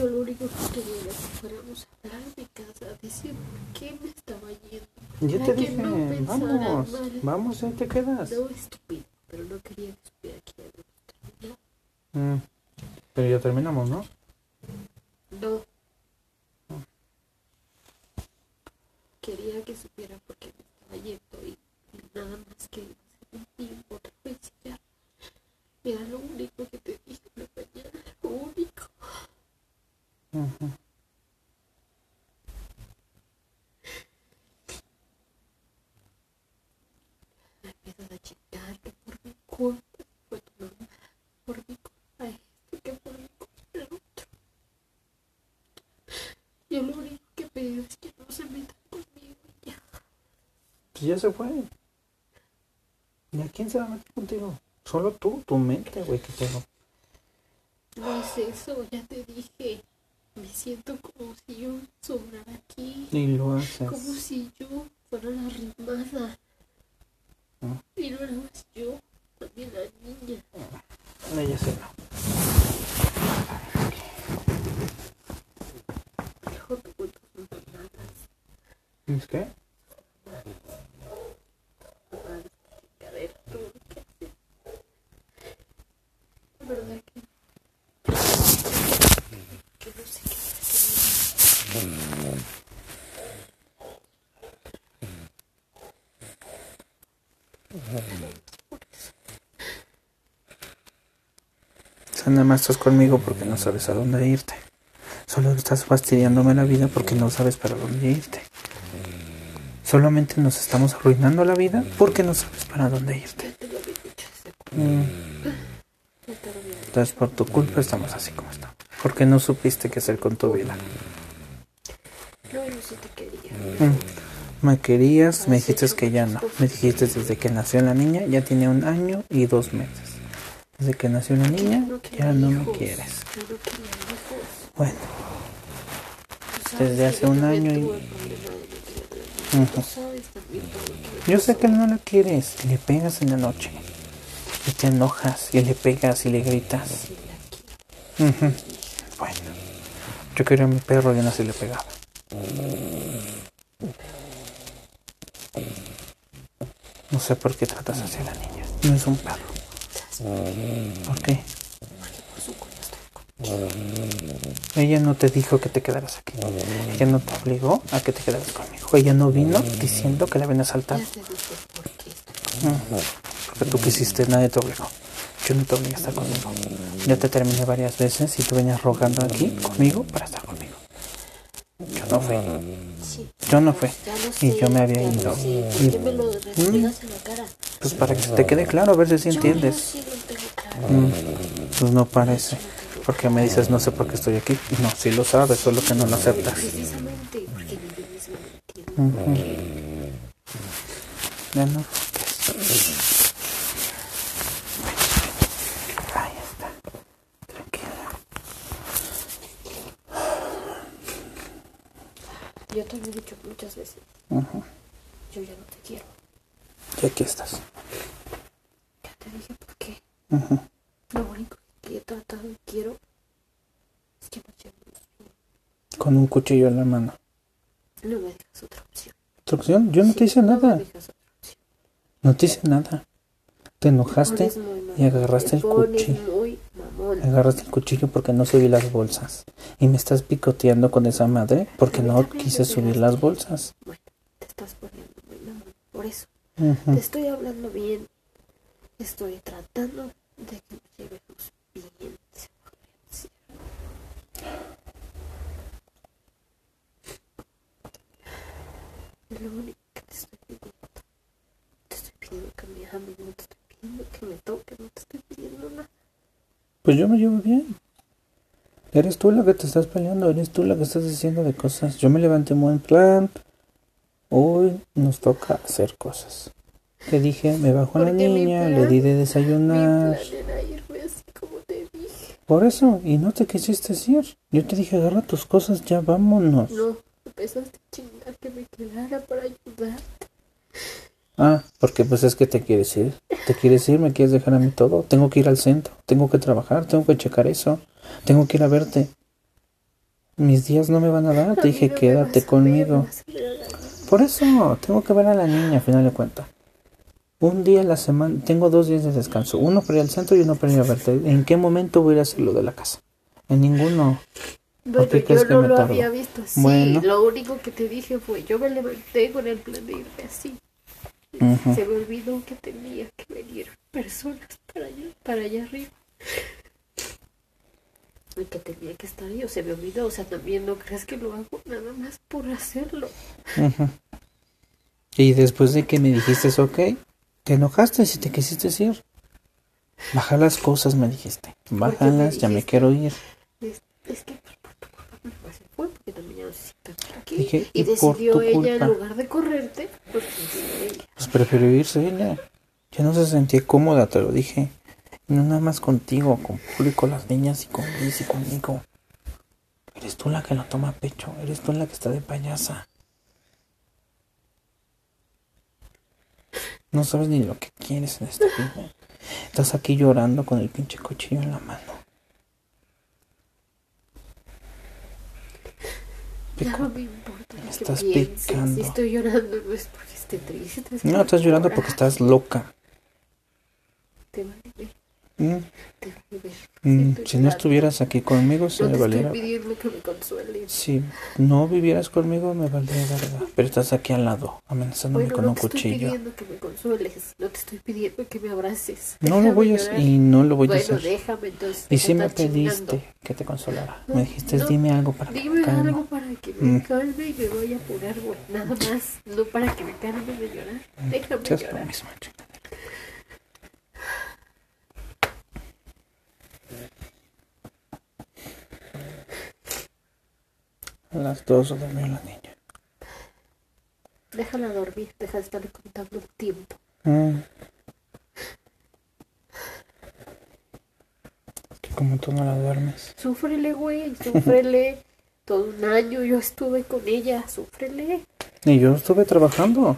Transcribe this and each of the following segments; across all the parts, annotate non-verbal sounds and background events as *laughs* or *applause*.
Yo lo único que quería era que fuéramos a hablar mi casa, a decir por qué me estaba yendo. Para te dije, no vamos, mal. vamos, ahí te quedas. No estúpido, pero no quería que habíamos terminado. Mm, Pero ya terminamos, ¿no? No. Quería que supiera por qué me estaba yendo y, y nada más que iba a ser un tiempo otra vez ya. Era lo único que te dije en la mañana, lo único. Ujú. Me empiezas a chingar que por mi culpa fue tu mamá, por mi culpa esto, que por mi culpa el otro. Yo lo único que pido es que no se metan conmigo y ya. Pues ya se fue. ¿Y a quién se va a meter contigo? Solo tú, tu mente, güey, que tengo. No es eso, ya te dije. Me siento como si yo sobrara aquí. Y lo haces. Como si yo fuera la rimada. Mm. Y no era más yo, también la niña. Ella se va. Mejor te cuento sus mamadas. ¿Es qué? mamadas, chingadera, todo lo que hace. La verdad que. Que no sé qué hacer. O sea, nada más estás conmigo porque no sabes a dónde irte. Solo estás fastidiándome la vida porque no sabes para dónde irte. Solamente nos estamos arruinando la vida porque no sabes para dónde irte. Mm. Entonces por tu culpa estamos así como estamos. Porque no supiste qué hacer con tu vida. No, yo sí te quería. Mm. Me querías, me dijiste que ya no. Me dijiste desde que nació la niña, ya tiene un año y dos meses. Desde que nació la niña, ya no me quieres. No. Bueno, Desde hace un año y- no yo sé que no la quieres. Y le pegas en la noche. Y te enojas. Y le pegas y le gritas. Bueno, yo quería a mi perro y aún así le pegaba. No sé por qué tratas así a la niña. No es un perro. ¿Por qué? Con Ella no te dijo que te quedaras aquí. Ella no te obligó a que te quedaras conmigo. Ella no vino diciendo que la ven a saltar. Mm. Porque tú quisiste, nadie te obligó. Yo no te obligué a estar conmigo. Ya te terminé varias veces y tú venías rogando aquí conmigo para estar conmigo. Yo no fui. Yo no lo Y yo me había ido. Pues para que te quede claro, a ver si sí entiendes. Mm, Pues no parece. Porque me dices, no sé por qué estoy aquí. No, sí lo sabes, solo que no lo aceptas. Ya no ronques. Ahí está. Tranquila. Yo te lo he dicho muchas veces. Ujú. Yo ya no te quiero. Y aquí estás. Ya te dije por qué. Ujú. Lo único que he tratado y quiero es que nos llevemos bien. Con un cuchillo en la mano. No me dejas otra opción. ¿Instrucción? Yo no te Sí, hice No nada. me dejas otra opción. No te hice nada. Te enojaste. Te y agarraste te el cuchillo. Agarraste el cuchillo porque no subí las bolsas. Y me estás picoteando con esa madre porque no quise subir las bolsas. Bueno, te estás poniendo muy mamón. Por eso, Ujú. te estoy hablando bien. Estoy tratando de que nos llevemos bien. lo único que te estoy pidiendo. Te estoy pidiendo que me ames, no te estoy pidiendo que me toques, no te estoy. Pues yo me llevo bien. Eres tú la que te estás peleando, eres tú la que estás diciendo de cosas. Yo me levanté muy en plan. Hoy nos toca hacer cosas. Te dije, me bajo a la mi niña, le plan- di de Mi desayunar. plan era irme así como te dije. Por eso, y no te quisiste ir. Yo te dije, agarra tus cosas, ya vámonos. No, empezaste a chingar que me quedara para ayudar. Ah, porque pues es que te quieres ir. Te quieres ir, me quieres dejar a mí todo. Tengo que ir al centro, tengo que trabajar, tengo que checar eso. Tengo que ir a verte. mis días no me van a dar. Te dije, no quédate conmigo. Por eso, tengo que ver a la niña, a final de cuentas. Un día a la semana, tengo dos días de descanso. Uno para ir al centro y uno para ir a verte. ¿En qué momento voy a ir a hacer lo de la casa? En ninguno. Bueno, qué crees yo que no me lo tardo? había visto así. Bueno. Lo único que te dije fue, yo me levanté con el plan de irme así. Se me olvidó que tenía que venir personas para allá, para allá arriba. Y que tenía que estar yo, se me olvidó. O sea, también no creas que lo hago nada más por hacerlo. Ujú. Y después de que me dijiste, ok, te enojaste si te quisiste ir. Baja las cosas, me dijiste. Bájalas, ya me quiero ir. Es, es que pues, por tu culpa mamá se fue porque también ya no aquí. Dije, y decidió ella, culpa. en lugar de correrte, pues decidió ella. Pues prefirió irse ella. Ya no se sentía cómoda, te lo dije. Y no nada más contigo, con público, las niñas y con Liz y conmigo. Eres tú la que lo toma a pecho. Eres tú la que está de payasa. No sabes ni lo que quieres en esta vida. Estás aquí llorando con el pinche cuchillo en la mano. Pico. no me importa estás pienses. picando. Si estoy llorando no es porque triste. No, estás llorando porque estás loca. Te vale Mm, mm, Si no estuvieras aquí conmigo, se No me valiera. que me. Si no vivieras conmigo, me valdría verga. Pero estás aquí al lado, amenazándome Bueno, con no un te estoy cuchillo. pidiendo que me consueles. No te estoy pidiendo que me abraces. No lo Déjame voy a llorar. hacer y no lo voy a Bueno, hacer. déjame entonces. Y si me estar chingando. pediste que te consolara. No, Me dijiste, no. dime algo para que me Dime calme. algo para que me Mm. calme y me vaya a apurar, güey. Nada más. No para que me calme de llorar. Déjame Seas llorar. lo mismo, A las dos durmió la niña. Déjala dormir. Deja de estarle contando el tiempo. Que como tú no la duermes. Súfrele, güey. Súfrele. *laughs* Todo un año yo estuve con ella. Súfrele. Y yo estuve trabajando.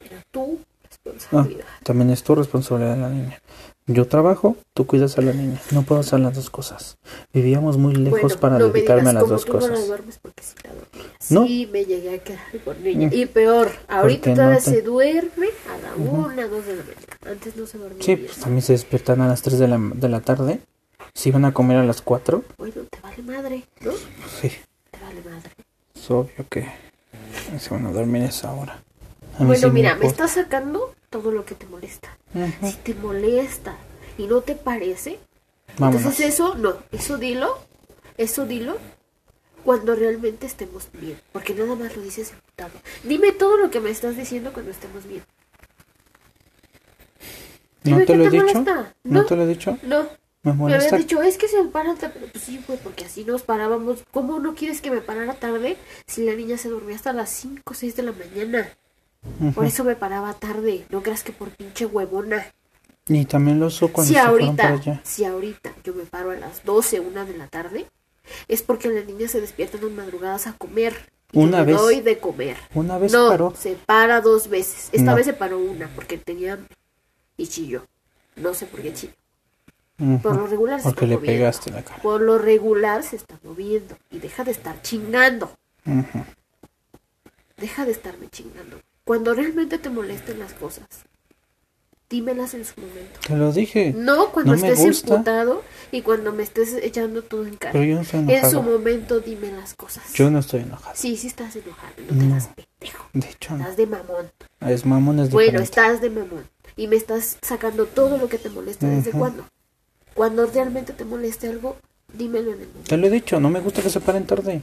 Era tu Ah, responsabilidad. también es tu responsabilidad la niña. Yo trabajo, tú cuidas a la niña. No puedo hacer las dos cosas. Vivíamos muy lejos Bueno, para no me dedicarme digas a las cómo dos tú no la cosas. duermes porque sí la dormía. No. Sí, me llegué a quedar con ella. Mm. Y peor, ahorita todavía no te- se duerme a la una, dos de la mañana. Antes no se dormía Sí, bien. pues también se despiertan a las 3 de la, de la tarde. Si iban a comer a las 4, Bueno, te vale madre, ¿no? sí, Te vale madre. es obvio que se van a dormir a esa hora. A Bueno, sí mira, me estás sacando todo lo que te molesta. Si te molesta y no te parece, Vámonos. entonces eso, no, eso dilo, eso dilo cuando realmente estemos bien. Porque nada más lo dices emputado. Dime todo lo que me estás diciendo cuando estemos bien. ¿No Dime te lo he te dicho? molesta. ¿No No, te lo he dicho? no. Me Me dicho, es que se para tarde, pues sí, fue porque así nos parábamos. ¿Cómo no quieres que me parara tarde si la niña se dormía hasta las 5 o 6 de la mañana? Por eso me paraba tarde. No creas que por pinche huevona. Y también lo uso cuando Si se para ahorita, allá. si ahorita yo me paro a las 12, una de la tarde, es porque la niña se despierta en madrugadas a comer. Y Una vez. doy de comer. Una vez no, paró. se para dos veces. Esta No. vez se paró una porque tenía hambre. Y chilló. No sé por qué chilló. Por lo regular se Porque está le moviendo. pegaste la cara. Por lo regular se está moviendo. Y deja de estar chingando. Deja de estarme chingando. Cuando realmente te molesten las cosas, dímelas en su momento. Te lo dije. No cuando No estés gusta. emputado y cuando me estés echando todo en cara. Pero yo no estoy En su enojado. momento dime las cosas. Yo no estoy enojado. Sí, sí estás enojado. No te pendejo. De hecho, no. Estás de mamón. Es mamón, es Bueno, diferente. estás de mamón. Y me estás sacando todo lo que te molesta. ¿Desde cuándo? Cuando realmente te moleste algo, dímelo en el momento. Te lo he dicho, no me gusta que se paren tarde.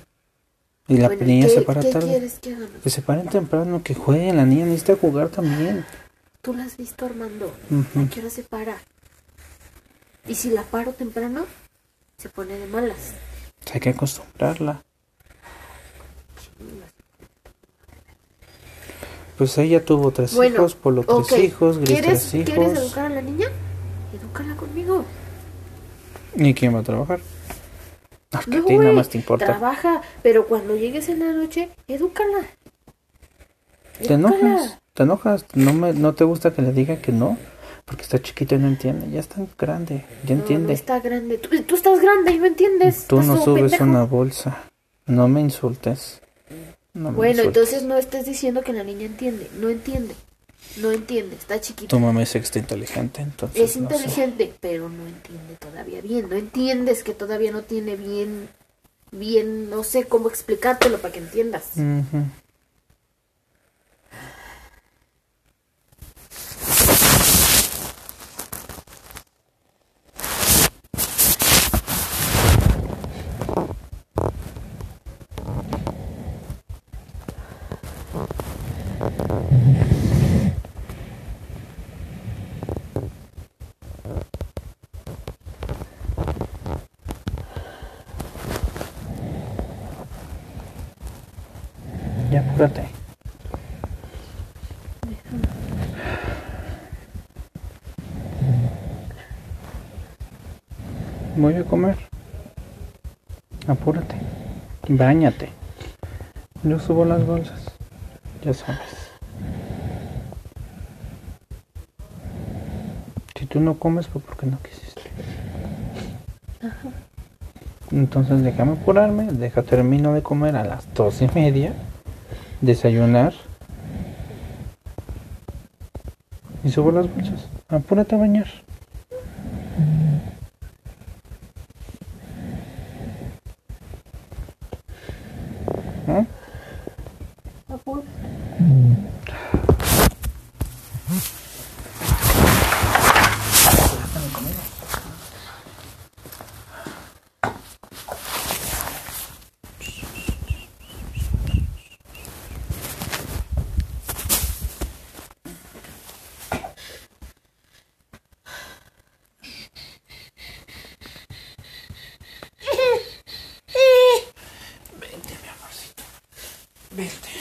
Y la Bueno, niña ¿qué, se para qué tarde. quieres que? Que se paren temprano, que jueguen. La niña necesita jugar también. Tú la has visto, Armando. Ujú. ¿A qué hora se para? Y si la paro temprano, se pone de malas. Hay que acostumbrarla. Pues ella tuvo tres Bueno, hijos, Polo tres ok. hijos, Gris ¿Quieres, tres ¿Quieres hijos. educar a la niña? Edúcala conmigo. ¿Y quién va a trabajar? Que a ti nada más te importa. Trabaja, pero cuando llegues en la noche, edúcala. Te Edúcala. enojas, te enojas. No, me, no te gusta que le diga que no. Porque está chiquita y no entiende. Ya está grande, ya No, entiende. no está grande. Tú, tú estás grande y no entiendes. Tú no subes pendejo. una bolsa. No me insultes. No me Bueno, insultes. entonces no estés diciendo que la niña entiende. No entiende. No entiende. Está chiquita. Tu mamá es extra inteligente, entonces. Es no sé. inteligente, pero no entiende todavía bien. No entiendes que todavía no tiene bien, bien, no sé cómo explicártelo para que entiendas. Ya apúrate. Voy a comer. Apúrate. Báñate. Yo subo las bolsas. Ya sabes. Si tú no comes fue porque no quisiste. Entonces déjame apurarme, deja termino de comer a las dos y media, desayunar y subo las bolsas. Apúrate a bañar. ¿Eh? Vente, verde.